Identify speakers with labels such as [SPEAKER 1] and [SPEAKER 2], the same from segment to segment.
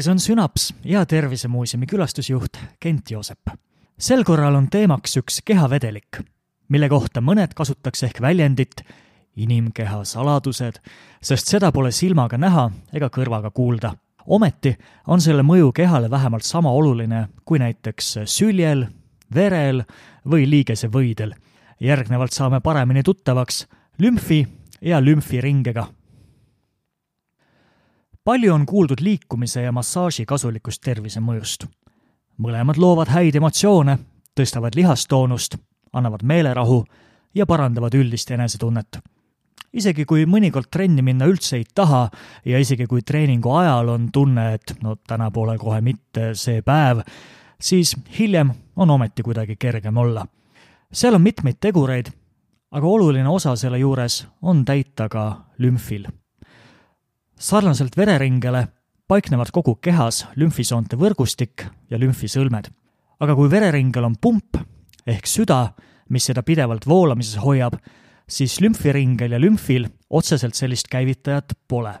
[SPEAKER 1] eetris on Sünaps ja Tervisemuuseumi külastusjuht Kent Joosep. sel korral on teemaks üks kehavedelik, mille kohta mõned kasutaks ehk väljendit inimkeha saladused, sest seda pole silmaga näha ega kõrvaga kuulda. ometi on selle mõju kehale vähemalt sama oluline kui näiteks süljel, verel või liigesevõidel. järgnevalt saame paremini tuttavaks lümfi ja lümfiringega palju on kuuldud liikumise ja massaaži kasulikust tervisemõjust. mõlemad loovad häid emotsioone, tõstavad lihastoonust, annavad meelerahu ja parandavad üldist enesetunnet. isegi kui mõnikord trenni minna üldse ei taha ja isegi kui treeningu ajal on tunne, et no täna pole kohe mitte see päev, siis hiljem on ometi kuidagi kergem olla. seal on mitmeid tegureid, aga oluline osa selle juures on täita ka lümfil sarnaselt vereringele paiknevad kogu kehas lümfisoonte võrgustik ja lümfisõlmed. aga kui vereringel on pump ehk süda, mis seda pidevalt voolamises hoiab, siis lümfiringel ja lümfil otseselt sellist käivitajat pole.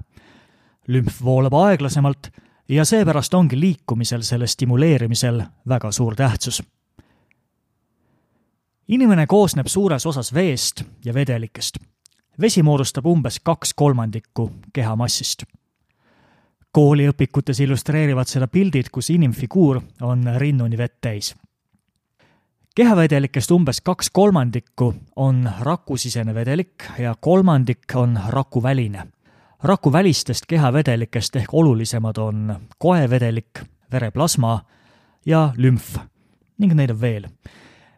[SPEAKER 1] lümf voolab aeglasemalt ja seepärast ongi liikumisel selle stimuleerimisel väga suur tähtsus. inimene koosneb suures osas veest ja vedelikest vesi moodustab umbes kaks kolmandikku kehamassist. kooliõpikutes illustreerivad seda pildid, kus inimfiguur on rinnuni vett täis. kehavedelikest umbes kaks kolmandikku on rakusisene vedelik ja kolmandik on rakuväline. rakuvälistest kehavedelikest ehk olulisemad on koevedelik, vereplasma ja lümf ning neid on veel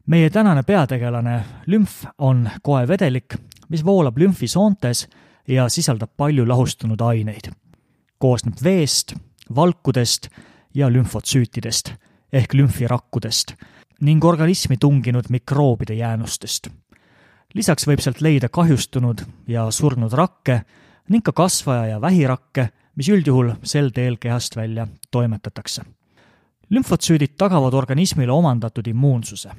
[SPEAKER 1] meie tänane peategelane, lümf, on koevedelik, mis voolab lümfisoontes ja sisaldab palju lahustunud aineid. koosneb veest, valkudest ja lümfotsüütidest ehk lümfirakkudest ning organismi tunginud mikroobide jäänustest. lisaks võib sealt leida kahjustunud ja surnud rakke ning ka kasvaja- ja vähirakke, mis üldjuhul sel teel kehast välja toimetatakse. lümfotsüüdid tagavad organismile omandatud immuunsuse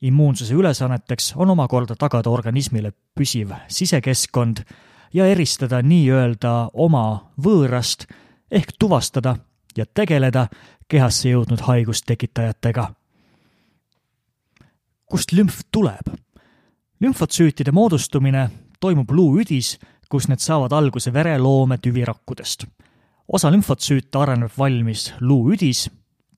[SPEAKER 1] immuunsuse ülesanneteks on omakorda tagada organismile püsiv sisekeskkond ja eristada nii-öelda oma võõrast ehk tuvastada ja tegeleda kehasse jõudnud haigustekitajatega. kust lümf tuleb? lümfotsüütide moodustumine toimub luuüdis, kus need saavad alguse vereloome tüvirakkudest. osa lümfotsüüte areneb valmis luuüdis,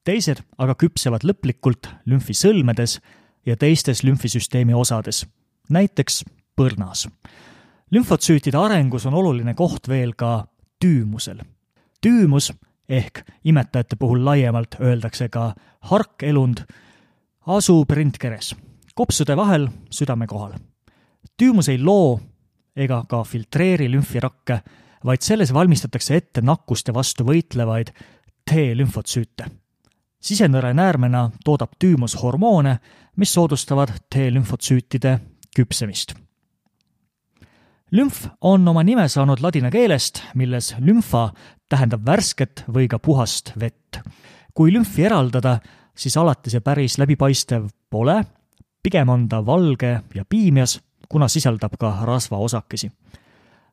[SPEAKER 1] teised aga küpsevad lõplikult lümfisõlmedes ja teistes lümfisüsteemi osades, näiteks põrnas. lümfotsüütide arengus on oluline koht veel ka tüümusel. tüümus ehk imetajate puhul laiemalt öeldakse ka harkelund, asub rindkeres, kopsude vahel südame kohal. tüümus ei loo ega ka filtreeri lümfirakke, vaid selles valmistatakse ette nakkuste vastu võitlevaid T-lümfotsüüte sisenõre näärmena toodab tüümus hormoone, mis soodustavad T-lümfotsüütide küpsemist. lümf on oma nime saanud ladina keelest, milles lümfa tähendab värsket või ka puhast vett. kui lümfi eraldada, siis alati see päris läbipaistev pole, pigem on ta valge ja piimjas, kuna sisaldab ka rasvaosakesi.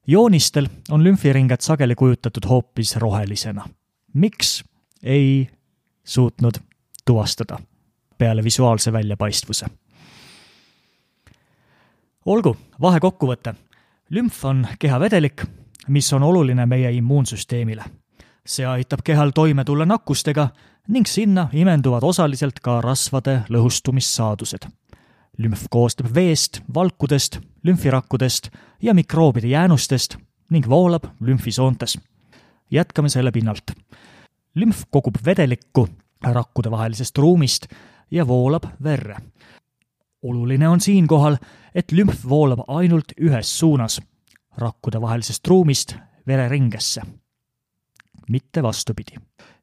[SPEAKER 1] joonistel on lümfiringed sageli kujutatud hoopis rohelisena. miks? ei suutnud tuvastada peale visuaalse väljapaistvuse. olgu, vahekokkuvõte. lümf on kehavedelik, mis on oluline meie immuunsüsteemile. see aitab kehal toime tulla nakkustega ning sinna imenduvad osaliselt ka rasvade lõhustumissaadused. lümf koosneb veest, valkudest, lümfirakkudest ja mikroobide jäänustest ning voolab lümfisoontes. jätkame selle pinnalt lümf kogub vedelikku rakkude vahelisest ruumist ja voolab verre. oluline on siinkohal, et lümf voolab ainult ühes suunas, rakkude vahelisest ruumist vereringesse, mitte vastupidi.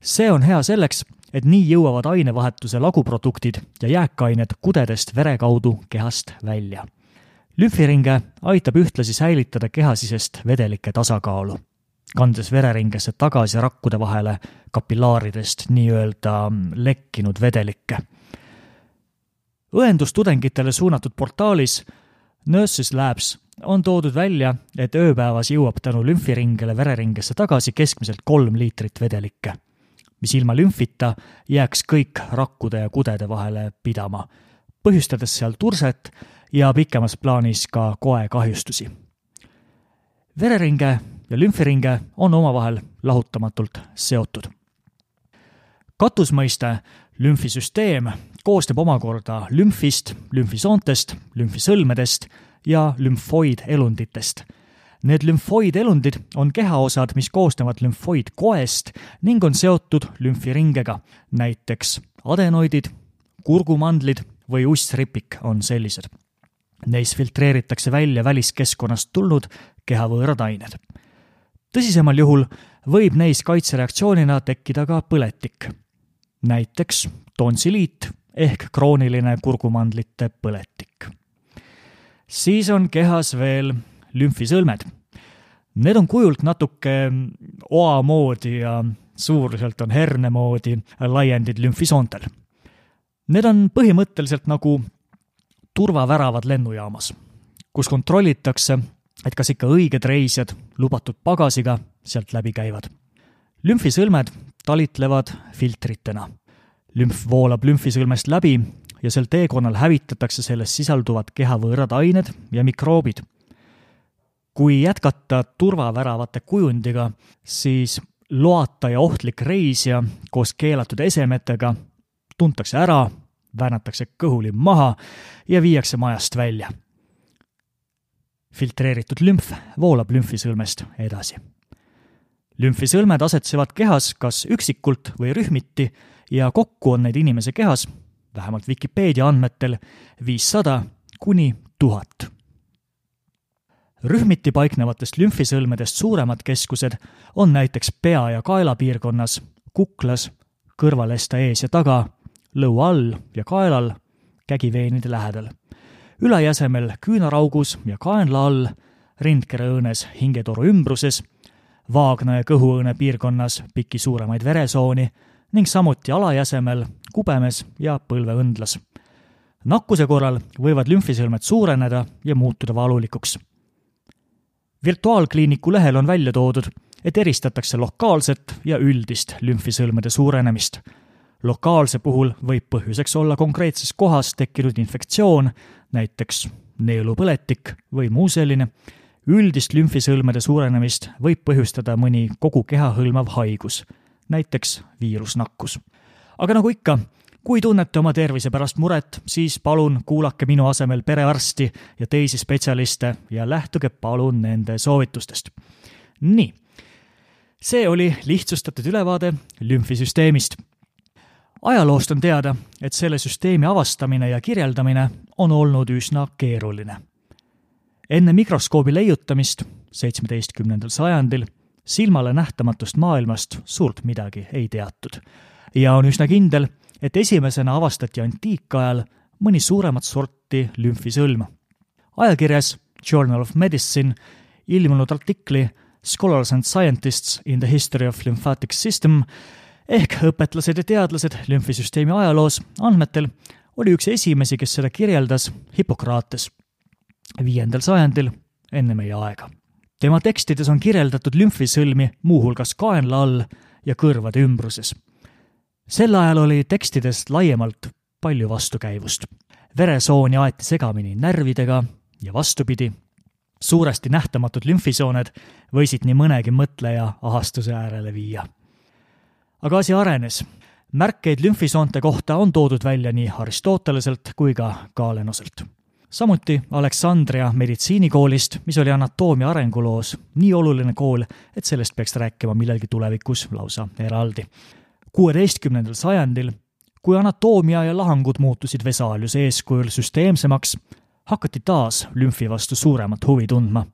[SPEAKER 1] see on hea selleks, et nii jõuavad ainevahetuse laguproduktid ja jääkained kudedest vere kaudu kehast välja. lümfiringe aitab ühtlasi säilitada kehasisest vedelike tasakaalu kandes vereringesse tagasi rakkude vahele kapillaaridest nii-öelda lekkinud vedelikke. õendustudengitele suunatud portaalis Nurses Labs on toodud välja, et ööpäevas jõuab tänu lümfiringele vereringesse tagasi keskmiselt kolm liitrit vedelikke. mis ilma lümfita jääks kõik rakkude ja kudede vahele pidama, põhjustades seal turset ja pikemas plaanis ka koe kahjustusi. vereringe ja lümfiringe on omavahel lahutamatult seotud. Katusmõiste lümfisüsteem koosneb omakorda lümfist, lümfisoontest, lümfisõlmedest ja lümfoidelunditest. Need lümfoidelundid on kehaosad, mis koosnevad lümfoidkoest ning on seotud lümfiringega, näiteks adenoidid, kurgumandlid või ussripik on sellised. Neis filtreeritakse välja väliskeskkonnast tulnud kehavõõrad ained. tõsisemal juhul võib neis kaitsereaktsioonina tekkida ka põletik, näiteks tonsiliit ehk krooniline kurgumandlite põletik. siis on kehas veel lümfisõlmed. Need on kujult natuke oa moodi ja suuruselt on herne moodi laiendid lümfisoontel. Need on põhimõtteliselt nagu turvaväravad lennujaamas, kus kontrollitakse, et kas ikka õiged reisijad lubatud pagasiga sealt läbi käivad. lümfisõlmed talitlevad filtritena. lümf voolab lümfisõlmest läbi ja sel teekonnal hävitatakse selles sisalduvad kehavõõrad ained ja mikroobid kui jätkata turvaväravate kujundiga, siis loata ja ohtlik reisija koos keelatud esemetega tuntakse ära, väänatakse kõhulimm maha ja viiakse majast välja. filtreeritud lümf voolab lümfisõlmest edasi. Lümfisõlmed asetsevad kehas kas üksikult või rühmiti ja kokku on neid inimese kehas, vähemalt Vikipeedia andmetel, viissada kuni tuhat rühmiti paiknevatest lümfisõlmedest suuremad keskused on näiteks pea ja kaela piirkonnas, kuklas, kõrvalesta ees ja taga, lõua all ja kaelal, kägiveenide lähedal. ülejäsemel küünaraugus ja kaenla all, rindkereõõnes hingetoru ümbruses, vaagna ja kõhuõõne piirkonnas piki suuremaid veresooni ning samuti alajäsemel, kubemes ja põlveõndlas. nakkuse korral võivad lümfisõlmed suureneda ja muutuda valulikuks virtuaalkliiniku lehel on välja toodud, et eristatakse lokaalset ja üldist lümfisõlmede suurenemist. lokaalse puhul võib põhjuseks olla konkreetses kohas tekkinud infektsioon, näiteks neelupõletik või muu selline, üldist lümfisõlmede suurenemist võib põhjustada mõni kogu keha hõlmav haigus, näiteks viirusnakkus. aga nagu ikka, kui tunnete oma tervise pärast muret, siis palun kuulake minu asemel perearsti ja teisi spetsialiste ja lähtuge palun nende soovitustest. nii, see oli lihtsustatud ülevaade lümfisüsteemist. ajaloost on teada, et selle süsteemi avastamine ja kirjeldamine on olnud üsna keeruline. Enne mikroskoobi leiutamist seitsmeteistkümnendal sajandil silmale nähtamatust maailmast suurt midagi ei teatud ja on üsna kindel, et esimesena avastati antiikajal mõni suuremat sorti lümfisõlm. ajakirjas Journal of Medicine ilmunud artikli Scholars and Scientists in the History of Lymphatic System ehk õpetlased ja teadlased lümfisüsteemi ajaloos andmetel oli üks esimesi, kes seda kirjeldas, Hippokrates, viiendal sajandil enne meie aega. tema tekstides on kirjeldatud lümfisõlmi muuhulgas kaenla all ja kõrvade ümbruses sel ajal oli tekstidest laiemalt palju vastukäivust. veresooni aeti segamini närvidega ja vastupidi, suuresti nähtamatud lümfisooned võisid nii mõnegi mõtleja ahastuse äärele viia. aga asi arenes. märkeid lümfisoonte kohta on toodud välja nii Aristoteleselt kui ka Galenoselt. Samuti Aleksandria meditsiinikoolist, mis oli anatoomia arenguloos nii oluline kool, et sellest peaks rääkima millalgi tulevikus lausa eraldi kuueteistkümnendal sajandil, kui anatoomia ja lahangud muutusid Vesaliuse eeskujul süsteemsemaks, hakati taas lümfi vastu suuremat huvi tundma.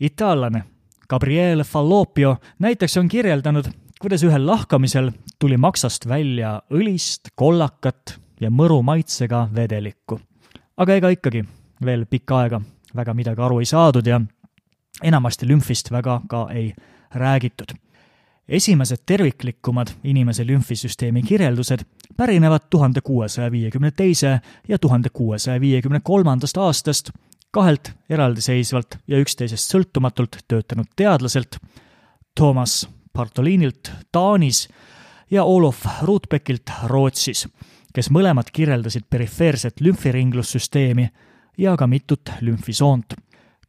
[SPEAKER 1] itaallane Gabriele Fallopio näiteks on kirjeldanud, kuidas ühel lahkamisel tuli maksast välja õlist, kollakat ja mõru maitsega vedelikku. Aga ega ikkagi veel pikka aega väga midagi aru ei saadud ja enamasti lümfist väga ka ei räägitud. Esimesed terviklikumad inimese lümfisüsteemi kirjeldused pärinevad tuhande kuuesaja viiekümne teise ja tuhande kuuesaja viiekümne kolmandast aastast kahelt eraldiseisvalt ja üksteisest sõltumatult töötanud teadlaselt Toomas Bartolinilt Taanis ja Olof Rudbeckilt Rootsis, kes mõlemad kirjeldasid perifeerset lümfiringlussüsteemi ja ka mitut lümfisoont.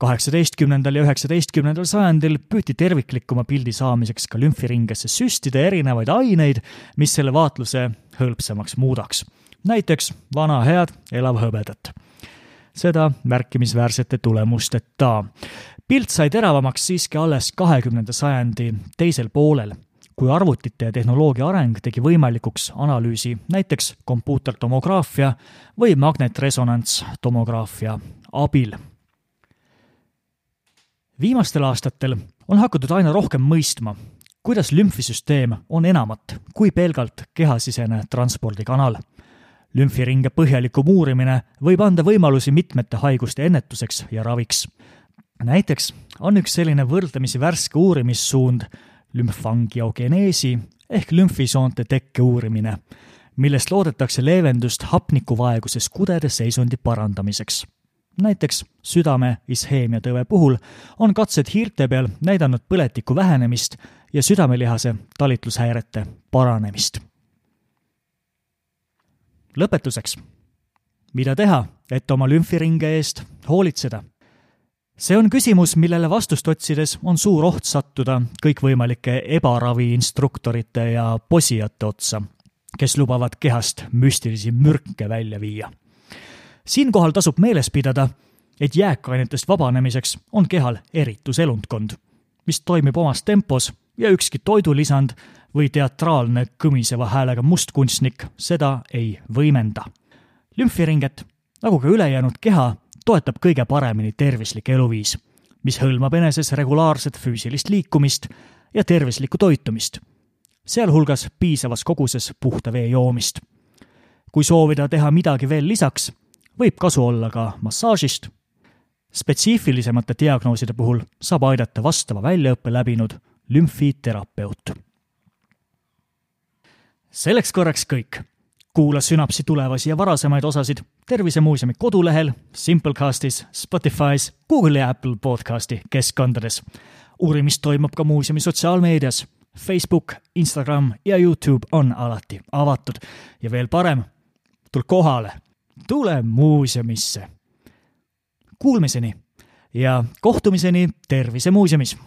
[SPEAKER 1] kaheksateistkümnendal ja üheksateistkümnendal sajandil püüti terviklikuma pildi saamiseks ka lümfiringesse süstida erinevaid aineid, mis selle vaatluse hõlpsamaks muudaks. näiteks vana head elavhõbedat seda märkimisväärsete tulemusteta. pilt sai teravamaks siiski alles kahekümnenda sajandi teisel poolel, kui arvutite ja tehnoloogia areng tegi võimalikuks analüüsi näiteks kompuutertomograafia või magnetresonantstomograafia abil. viimastel aastatel on hakatud aina rohkem mõistma, kuidas lümfisüsteem on enamat kui pelgalt kehasisene transpordikanal lümfiringe põhjalikum uurimine võib anda võimalusi mitmete haiguste ennetuseks ja raviks. näiteks on üks selline võrdlemisi värske uurimissuund lümfangiogeneesi ehk lümfisoonte tekke uurimine, millest loodetakse leevendust hapnikuvaeguses kudede seisundi parandamiseks. näiteks südame isheemiatõve puhul on katsed hiirte peal näidanud põletiku vähenemist ja südamelihase talitlushäirete paranemist lõpetuseks. mida teha, et oma lümfiringe eest hoolitseda? See on küsimus, millele vastust otsides on suur oht sattuda kõikvõimalike ebaraviinstruktorite ja posijate otsa, kes lubavad kehast müstilisi mürke välja viia. siinkohal tasub meeles pidada, et jääkainetest vabanemiseks on kehal erituselundkond, mis toimib omas tempos ja ükski toidulisand või teatraalne kõmiseva häälega mustkunstnik seda ei võimenda. lümfiringet, nagu ka ülejäänud keha, toetab kõige paremini tervislik eluviis, mis hõlmab eneses regulaarset füüsilist liikumist ja tervislikku toitumist, sealhulgas piisavas koguses puhta vee joomist. kui soovida teha midagi veel lisaks, võib kasu olla ka massaažist. spetsiifilisemate diagnooside puhul saab aidata vastava väljaõppe läbinud lümfiterapeut selleks korraks kõik. Kuula Sünapsi tulevasi ja varasemaid osasid Tervisemuuseumi kodulehel, Simplecastis, Spotify's, Google ja Apple podcasti keskkondades. uurimist toimub ka muuseumi sotsiaalmeedias. Facebook, Instagram ja Youtube on alati avatud ja veel parem, tule kohale, tule muuseumisse. Kuulmiseni ja kohtumiseni Tervisemuuseumis